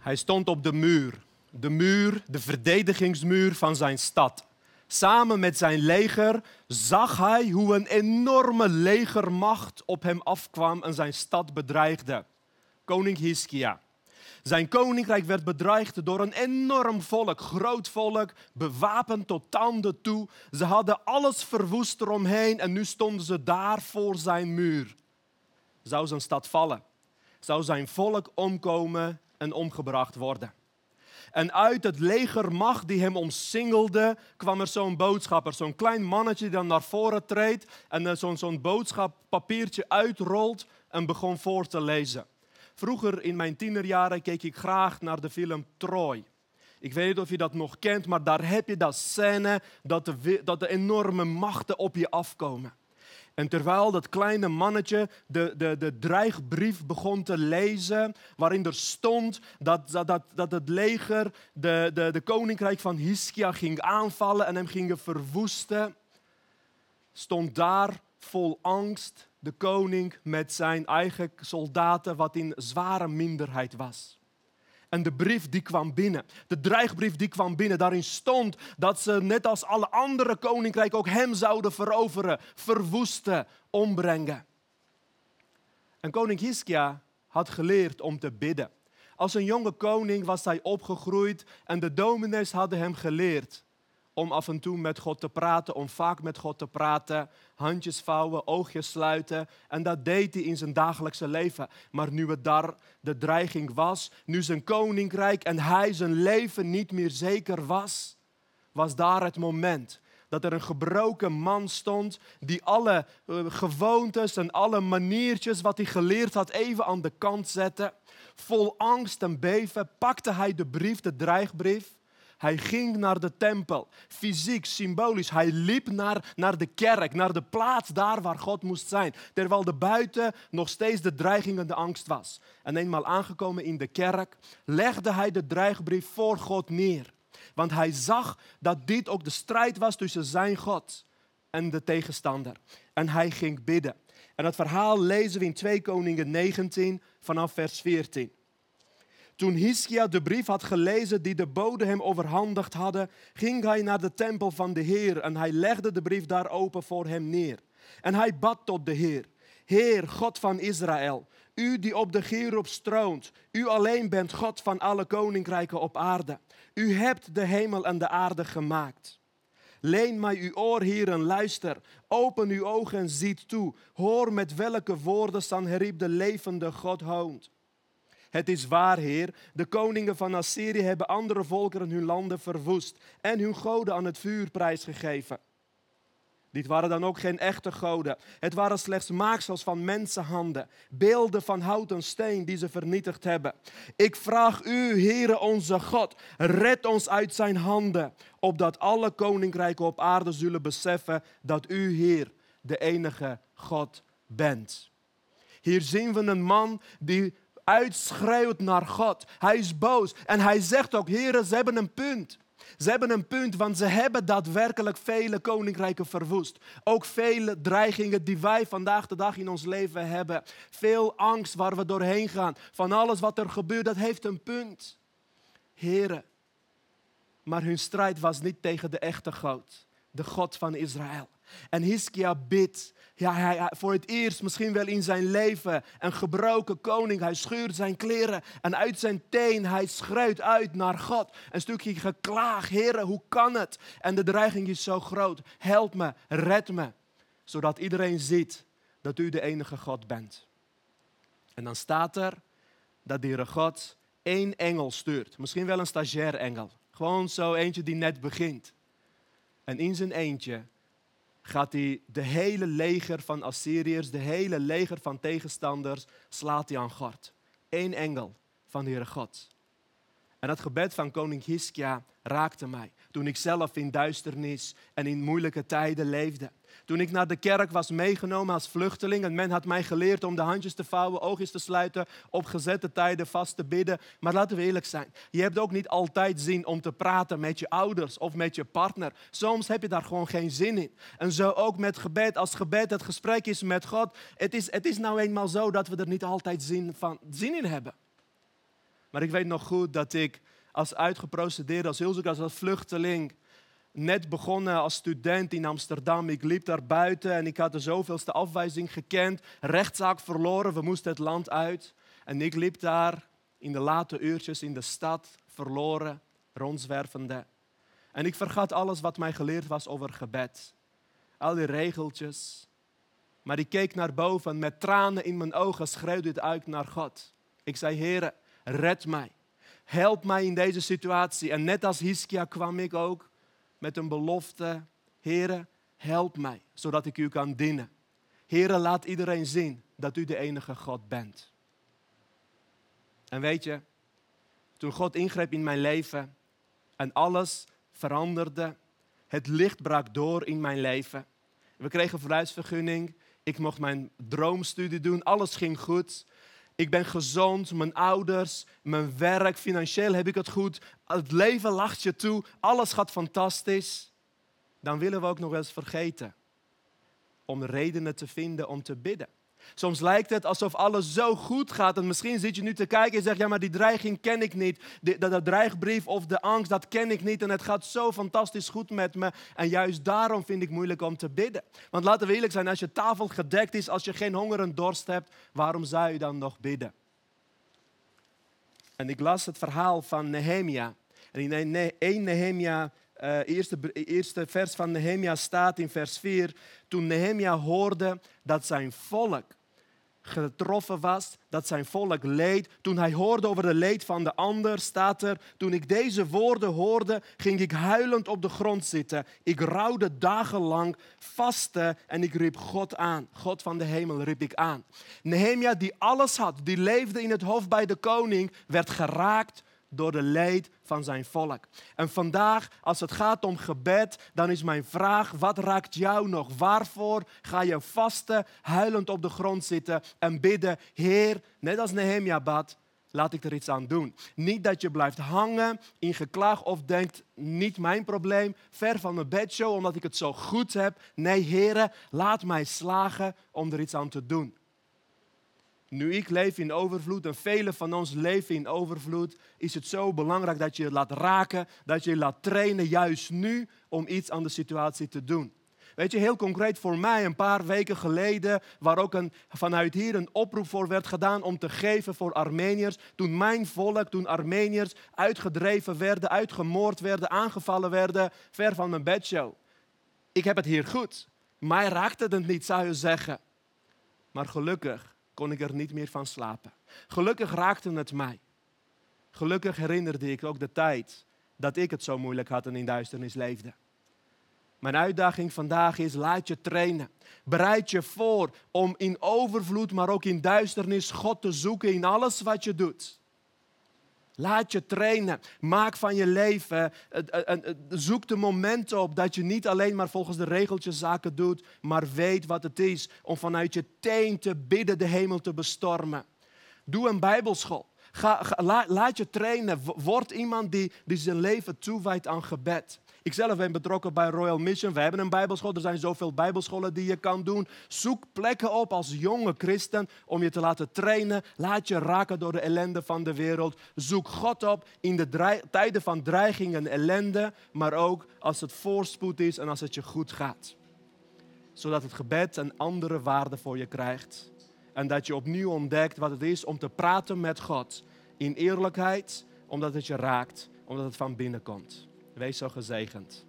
Hij stond op de muur, de muur, de verdedigingsmuur van zijn stad. Samen met zijn leger zag hij hoe een enorme legermacht op hem afkwam en zijn stad bedreigde. Koning Hiskia. Zijn koninkrijk werd bedreigd door een enorm volk, groot volk, bewapend tot tanden toe. Ze hadden alles verwoest eromheen en nu stonden ze daar voor zijn muur. Zou zijn stad vallen? Zou zijn volk omkomen en omgebracht worden? En uit het legermacht die hem omsingelde, kwam er zo'n boodschapper. Zo'n klein mannetje die dan naar voren treedt en zo'n zo'n boodschappapiertje uitrolt en begon voor te lezen. Vroeger in mijn tienerjaren keek ik graag naar de film Troy. Ik weet niet of je dat nog kent, maar daar heb je dat scène dat de, dat de enorme machten op je afkomen. En terwijl dat kleine mannetje de, de, de dreigbrief begon te lezen, waarin er stond dat, dat, dat, dat het leger de, de, de koninkrijk van Hiskia ging aanvallen en hem gingen verwoesten, stond daar vol angst de koning met zijn eigen soldaten, wat in zware minderheid was. En de brief die kwam binnen, de dreigbrief die kwam binnen, daarin stond dat ze net als alle andere koninkrijken ook hem zouden veroveren, verwoesten, ombrengen. En koning Hiskia had geleerd om te bidden. Als een jonge koning was hij opgegroeid en de dominees hadden hem geleerd om af en toe met God te praten, om vaak met God te praten, handjes vouwen, oogjes sluiten. En dat deed hij in zijn dagelijkse leven. Maar nu het daar de dreiging was, nu zijn koninkrijk en hij zijn leven niet meer zeker was, was daar het moment dat er een gebroken man stond die alle eh, gewoontes en alle maniertjes wat hij geleerd had even aan de kant zette. Vol angst en beven pakte hij de brief, de dreigbrief hij ging naar de tempel, fysiek, symbolisch. Hij liep naar, naar de kerk, naar de plaats daar waar God moest zijn. Terwijl de buiten nog steeds de dreiging en de angst was. En eenmaal aangekomen in de kerk, legde hij de dreigbrief voor God neer. Want hij zag dat dit ook de strijd was tussen zijn God en de tegenstander. En hij ging bidden. En dat verhaal lezen we in 2 Koningen 19 vanaf vers 14. Toen Hiskia de brief had gelezen die de bode hem overhandigd hadden, ging hij naar de tempel van de Heer en hij legde de brief daar open voor hem neer. En hij bad tot de Heer, Heer, God van Israël, u die op de Gerub stroont, u alleen bent God van alle koninkrijken op aarde. U hebt de hemel en de aarde gemaakt. Leen mij uw oor, Heer, en luister. Open uw ogen en ziet toe. Hoor met welke woorden Sanherib de levende God hoont. Het is waar, Heer, de koningen van Assyrië hebben andere volkeren hun landen verwoest en hun goden aan het vuur prijsgegeven. Dit waren dan ook geen echte goden. Het waren slechts maaksels van mensenhanden, beelden van hout en steen die ze vernietigd hebben. Ik vraag u, Heere onze God, red ons uit zijn handen, opdat alle koninkrijken op aarde zullen beseffen dat u, Heer, de enige God bent. Hier zien we een man die uitschreeuwt naar God. Hij is boos en hij zegt ook, heren, ze hebben een punt. Ze hebben een punt, want ze hebben daadwerkelijk vele koninkrijken verwoest. Ook vele dreigingen die wij vandaag de dag in ons leven hebben. Veel angst waar we doorheen gaan. Van alles wat er gebeurt, dat heeft een punt. Heren, maar hun strijd was niet tegen de echte God, de God van Israël. En Hiskia bidt ja, hij, voor het eerst misschien wel in zijn leven een gebroken koning. Hij scheurt zijn kleren en uit zijn teen, hij schreeuwt uit naar God. Een stukje geklaag, heren, hoe kan het? En de dreiging is zo groot. Help me, red me. Zodat iedereen ziet dat u de enige God bent. En dan staat er dat de Heere God één engel stuurt. Misschien wel een stagiair engel. Gewoon zo eentje die net begint. En in zijn eentje gaat hij de hele leger van Assyriërs, de hele leger van tegenstanders, slaat hij aan gort. Eén engel van de Heere God. En dat gebed van koning Hiskia raakte mij toen ik zelf in duisternis en in moeilijke tijden leefde. Toen ik naar de kerk was meegenomen als vluchteling en men had mij geleerd om de handjes te vouwen, oogjes te sluiten, op gezette tijden vast te bidden. Maar laten we eerlijk zijn, je hebt ook niet altijd zin om te praten met je ouders of met je partner. Soms heb je daar gewoon geen zin in. En zo ook met gebed. Als gebed het gesprek is met God, het is, het is nou eenmaal zo dat we er niet altijd zin, van, zin in hebben. Maar ik weet nog goed dat ik als uitgeprocedeerde asielzoeker, als vluchteling, net begonnen als student in Amsterdam. Ik liep daar buiten en ik had de zoveelste afwijzing gekend. Rechtszaak verloren, we moesten het land uit. En ik liep daar in de late uurtjes in de stad, verloren, rondzwervende. En ik vergat alles wat mij geleerd was over gebed. Al die regeltjes. Maar ik keek naar boven met tranen in mijn ogen, schreeuwde het uit naar God. Ik zei, Heer, red mij. Help mij in deze situatie. En net als Hiskia kwam ik ook met een belofte. Heere, help mij, zodat ik u kan dienen. Heere, laat iedereen zien dat u de enige God bent. En weet je, toen God ingreep in mijn leven en alles veranderde, het licht brak door in mijn leven. We kregen verblijfsvergunning, ik mocht mijn droomstudie doen, alles ging goed. Ik ben gezond, mijn ouders, mijn werk, financieel heb ik het goed. Het leven lacht je toe, alles gaat fantastisch. Dan willen we ook nog eens vergeten om redenen te vinden om te bidden. Soms lijkt het alsof alles zo goed gaat. En misschien zit je nu te kijken en zegt: Ja, maar die dreiging ken ik niet. De, de, dreigbrief of de angst, dat ken ik niet. En het gaat zo fantastisch goed met me. En juist daarom vind ik het moeilijk om te bidden. Want laten we eerlijk zijn: als je tafel gedekt is, als je geen honger en dorst hebt, waarom zou je dan nog bidden? En ik las het verhaal van Nehemia. En in 1 Nehemia uh, eerste, eerste vers van Nehemia staat in vers 4. Toen Nehemia hoorde dat zijn volk getroffen was, dat zijn volk leed. Toen hij hoorde over de leed van de ander, staat er, toen ik deze woorden hoorde, ging ik huilend op de grond zitten. Ik rouwde dagenlang, vaste en ik riep God aan. God van de hemel riep ik aan. Nehemia die alles had, die leefde in het hoofd bij de koning, werd geraakt door de leed van zijn volk. En vandaag, als het gaat om gebed, dan is mijn vraag: wat raakt jou nog? Waarvoor ga je vasten, huilend op de grond zitten en bidden: Heer, net als Nehemia bad, laat ik er iets aan doen. Niet dat je blijft hangen in geklag of denkt: niet mijn probleem, ver van mijn bedshow omdat ik het zo goed heb. Nee, Heer, laat mij slagen om er iets aan te doen. Nu ik leef in overvloed en velen van ons leven in overvloed, is het zo belangrijk dat je je laat raken, dat je je laat trainen, juist nu, om iets aan de situatie te doen. Weet je, heel concreet voor mij een paar weken geleden, waar ook een, vanuit hier een oproep voor werd gedaan om te geven voor Armeniërs. Toen mijn volk, toen Armeniërs uitgedreven werden, uitgemoord werden, aangevallen werden, ver van mijn bedshow. Ik heb het hier goed. Mij raakte het niet, zou je zeggen. Maar gelukkig kon ik er niet meer van slapen. Gelukkig raakte het mij. Gelukkig herinnerde ik ook de tijd dat ik het zo moeilijk had en in duisternis leefde. Mijn uitdaging vandaag is: laat je trainen. Bereid je voor om in overvloed, maar ook in duisternis God te zoeken in alles wat je doet. Laat je trainen. Maak van je leven. Zoek de momenten op dat je niet alleen maar volgens de regeltjes zaken doet, maar weet wat het is om vanuit je teen te bidden de hemel te bestormen. Doe een bijbelschool. Ga, laat je trainen. Word iemand die, die zijn leven toewijdt aan gebed. Ikzelf ben betrokken bij Royal Mission. We hebben een bijbelschool. Er zijn zoveel bijbelscholen die je kan doen. Zoek plekken op als jonge christen om je te laten trainen. Laat je raken door de ellende van de wereld. Zoek God op in de tijden van dreiging en ellende. Maar ook als het voorspoed is en als het je goed gaat. Zodat het gebed een andere waarde voor je krijgt. En dat je opnieuw ontdekt wat het is om te praten met God. In eerlijkheid, omdat het je raakt, omdat het van binnen komt. Wees zo gezegend.